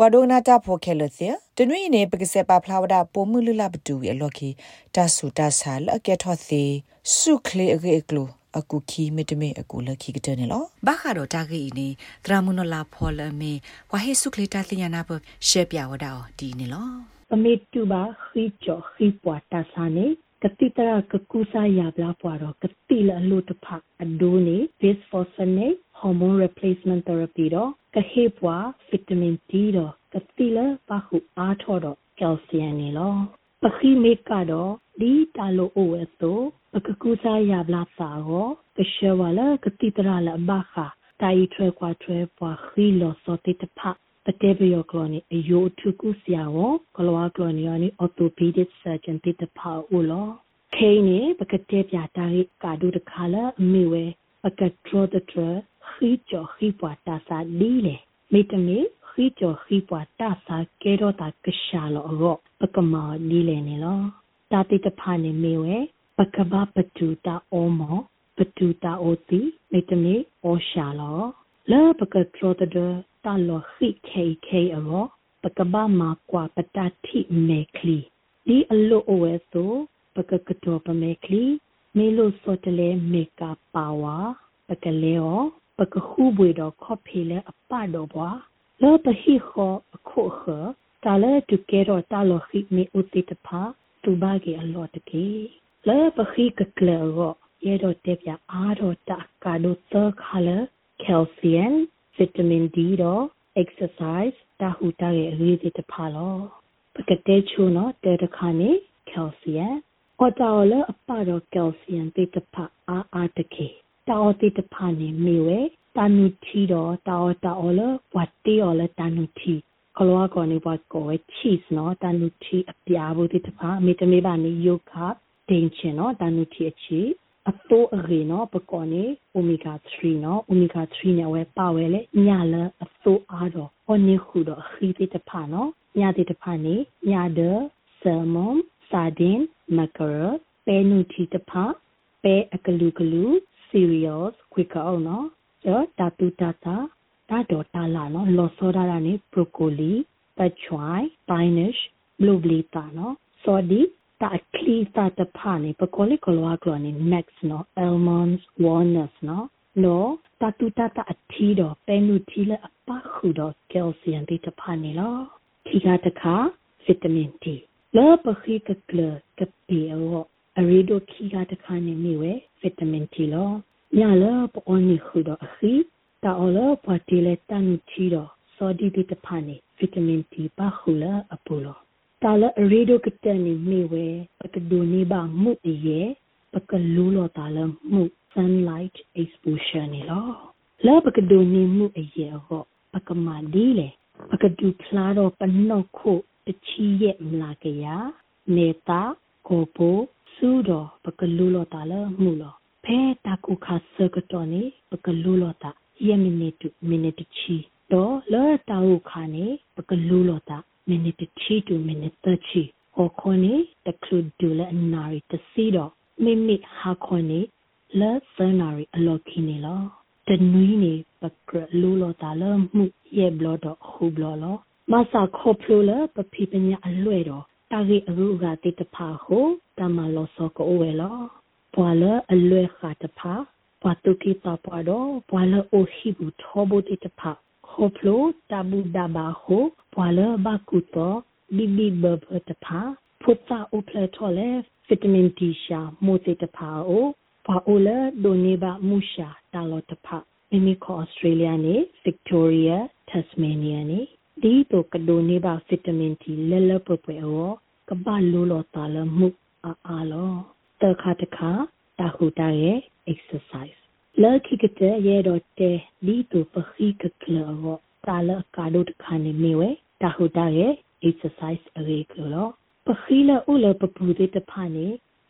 ပွာဒိုနာတာဖိုခဲလသတနွေနေပကစပါဖလာဝဒပိုမှုလလဘတူရလော်ကီတာဆူတာဆာလအကက်ထော့သေးစုခလေအကေကလိုအခုခီမတမေအခုလခီကတဲ့နေလောဘာခါတော့တာဂီနေဒရာမွနလာဖော်လမေဝါဟေစုခလေတာလျနာပရှေပြဝဒါဒီနေလောပမေတူပါခီချောခီပွားတာဆာနေကတိတရကကူစာရပလာပွားတော့ကတိလအလို့တဖအဒိုနေ bisphosphonate hormone replacement therapy တော့ကဟေပွား vitamin D တော့ကတိလပခုအားထော့တော့ calcium နေလောပခိမေကတော့ဒီတာလိုအိုဝဲဆိုပကကူစာရပလာစာရောကရှဝလာကတိတရလဘခတိုင်ထွဲကွာထွဲပွားခီလောစောတိတဖပတေဘယောကလောနီအယိုထုကုဆရာဝကလောကလောနီယောနီအော်တိုပီဒစ်ဆာဂျန်တိတဖာဦးလောခိနေပကတေပြတာရိကာဒုတခါလာအမိဝဲပကထရဒထရ ခီချောခီပွားတာစာဒီလေမိတမီခီချောခီပွားတာစာကေရောတာကရှာလောရောပကမာဒီလေနေလောတာတိတဖာနေမိဝဲပကဘာပတူတာအောမောပတူတာအိုတီမိတမီအောရှာလောလာပကထရဒထရတာလောခိခေခေအောပကဘာမာကွာပတတိမေခလီဒီအလိုအဝဲဆိုပကကတောပမေခလီမေလိုစောတလေမေကာပါဝါပကလေော ပကခုဘွေတော့ခော့ဖေလေအပတော့ဘွာလောပဟိခောအခုခတာလေတူကေရောတာလောခိမေဥတိတဖာသူဘာကေအလောတကေလောပခိကကလေရောရဲတော့တက်ပြအားတော့တာကာဒိုသခါလကယ်ဆီယမ် vitamin D တော့ exercise တာဟူတာရဲ့အရေးကြီးတစ်ဖာလောပကတဲ့ချိုးနော်တဲတခါနေ calcium အော်တော်လအပတော့ calcium တိတဖာအာအာတကေ တောတိတဖာနေမေဝဲတာနုတီတော့တောတောလဝတ်တီော်လတာနုတီကလောကောနေဘကော cheese နော်တာနုတီအပြာဘူးတိတဖာမေတမေပါနေယိုခတင်ချင်နော်တာနုတီအချီအတိုးအရေနော်ပကောနေ omega 3နော် omega 3နဲ့ဝဲပါဝဲလေညလအတိုးအားတော့ဟောနေခုတော့ခီတိတဖာနော်ညတိတဖာနေညဒဆာမွန်ဆာဒင်မကရပဲနူတီတဖာပဲအကလူကလူ cereals quicker အောင်နော်ကျော်တာတူတာတာတာတော်တာလာနော်လော်စောဒါလာနေ broccoli ပတ်ချွိုင် spinach blueberry တာနော် sodi တာကလီတာတဖာနေပကောလီကလောကလောနေ nuts နော် almonds walnuts နော်နော်တာတူတာတာအထီတော့ပဲနုထီလက်အပခုတော့ calcium တိတဖာနေလောခီကတခါ vitamin D လောပခိကကလကပေရော အရီဒိုခီကတခါနေမိဝဲ vitamin D လောညလောပအောနီခုတော့အခီတာအောလောပတီလက်တန်ချီတော့စောဒီတိတဖာနေ vitamin D ပါခုလာအပူလောတာလအရီဒိုကတန်နေမိဝဲပကဒိုနေပါမှုတည်းရဲ့ပကလူလောတာလမှု sunlight exposure နေလောလာပကဒိုနေမှုအရဲ့ဟောပကမာဒီလေပကဒူဖလာတော့ပနော့ခုတချီရဲ့မလာကရနေတာကိုပို စူတော့ပကလူလောတာလမှုလောဖဲတာကုခါစကတော်နေပကလူလောတာယမီနီတူမီနီတချီတော့လောတာဟုခါနေပကလူလောတာ minute 2 to minute 30ဟောခွနေတကလူဒူလအနာရီတစီတော့မိမိဟာခွနေလဲစနာရီအလော်ခင်းနေလောတနွီးနေပကရလူလောတာလမှုရဲ့ဘလော့တော့ခုဘလော်လောမဆာခေါပလိုလပပိပညာအလွဲ့တော့ တာဂီအရူကတိတဖာဟုတမလောစောကိုဝဲလောပွာလအလွဲ့ခါတဖာပွာတုကိတာပွာတော့ပွာလအိုဟီဘူးထောဘတိတဖာခေါပလိုတဘူဒါဘာဟုပွာလဘကုတောဘီဘီဘဘတဖာဖုတာအိုပလက်ထော်လေဗီတာမင်ဒီရှာမိုတေတဖာအိုပွာအိုလဒိုနေဘာမူရှာတာလောတဖာမိမိခေါ်ဩစတြေးလျနေဗစ်တိုးရီယာတက်စမေးနီးယားနေ ဒီတော့ကဒိုနေဘာဗီတာမင်တီလဲလပပွဲအောကဘာလိုလောတာလမှုအာအာလောတခါတခါတာဟူတာရဲ့ exercise လာခိကတဲ့ရဲတော့တဲ့ဒီတူပခိကကလောတာလကာဒုတခါနေမေဝဲတာဟူတာရဲ့ exercise အရေးကလောပခိလဥလပပူတဲ့တဖာနေ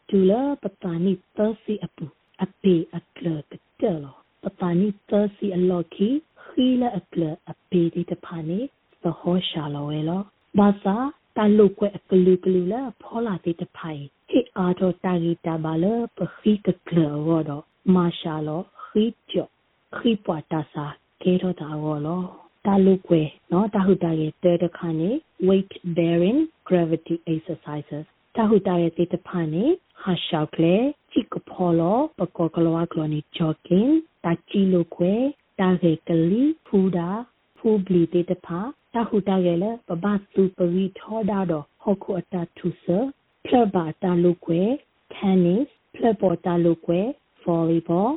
ဒူလာပတာနိသစီအပူအပေအကလကတဲလောပတာနိသစီအလောခီခီလအကလအပေတဲ့တဖာနေ သဟောရှာလောဝဲလောဘာသာတလုကွဲအကလူကလူလာဖောလာတဲ့တဖိုင်ဟိအာတော့တာဂီတာဘာလပခိကကလဝတော့မာရှာလောခိကျော်ခိပွားတာစာကေတော့တာဝောလောတာလုကွယ်နော်တာဟုတာရဲ့တဲတခါနေ weight bearing gravity exercises တာဟုတာရဲ့တေတဖာနေဟာရှောက်ကလေချိကဖောလောပကောကလောကလောနေ jogging တာချီလုကွယ်တာရေကလီဖူဒါ ဖူဘလီတေတဖာတာဟုတာရဲ့လေပပစုပရီထောဒါတော့ဟောခုအတာထုဆာဖလဘာတာလုကွယ် tennis ဖလပေါ်တာလုကွယ် volleyball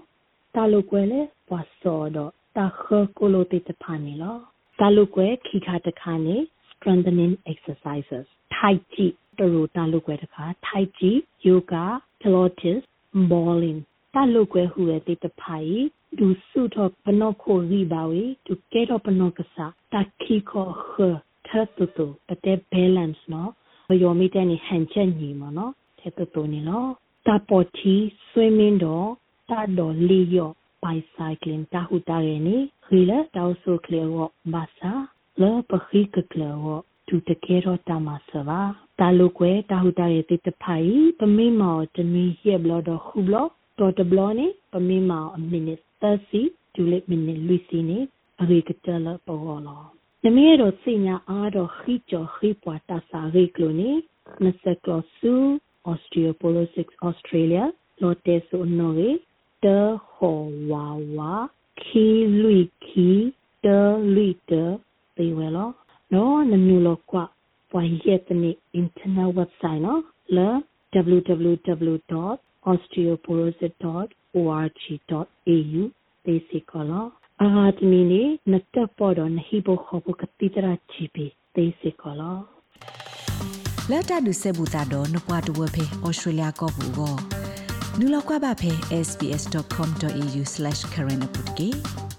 တာလုကွယ်လေဝါစောတော့တာခကိုလိုတေတဖာနေလောတာလုကွယ်ခိခါတခါနေ strengthening exercises ထိုက်ကြည့်တရူတာလုကွယ်တခါထိုက်ကြည့် yoga pilates bowling တာလုကွယ်ဟူရဲ့တေတဖာဤ ဒူစုတော့ပနောခိုရီပါဝေဒူကဲတော့ပနောကစားတာခိခောခထတ်တူတူပတဲ့ balance နော်ဘယောမီတဲ့နေဟန်ချက်ညီမနော်တဲ့တူတူနေလောတာပေါ်တီ swimming တော့တာတော့လီယော bicycling တာဟူတာရနေခီလာတောက်ဆုကလေဝဘာသာလောပခိကကလေဝတူတကယ်တော့တာမဆပါတာလုကွယ်တာဟူတာရဲ့တိတဖိုင်ပမိမောတမီရဲ့ဘလတော့ခုဘလတော့တဘလနေပမိမောအမိနစ် 30ဒူလက်မိနစ်လူစီနေအရိကတလပေါ်လောနမီရတော့စညာအားတော့ခိကျော်ခိပွားတာစာရိကလိုနေမစကလဆူ Osteoporosis Australia လော်တေဆိုနော်ရေတဟောဝါဝါခီလွိခီတလွိတပေဝဲလောနော်နမျိုးလောကွာပွာရက်တနေ internet website နော်လာ www.osteoporosis.org.au သေစီကလောအာတမီနေနတ်ပေါ်တော့နဟိဘခဘကတိတရာချီပီသေစီကလောလက်တာဒုဆေဘူတာတော့နပွားတဝဖေဩစတြေးလျကောဘူကိုနူလောက်ကွာပါဖေ sbs.com.au/current update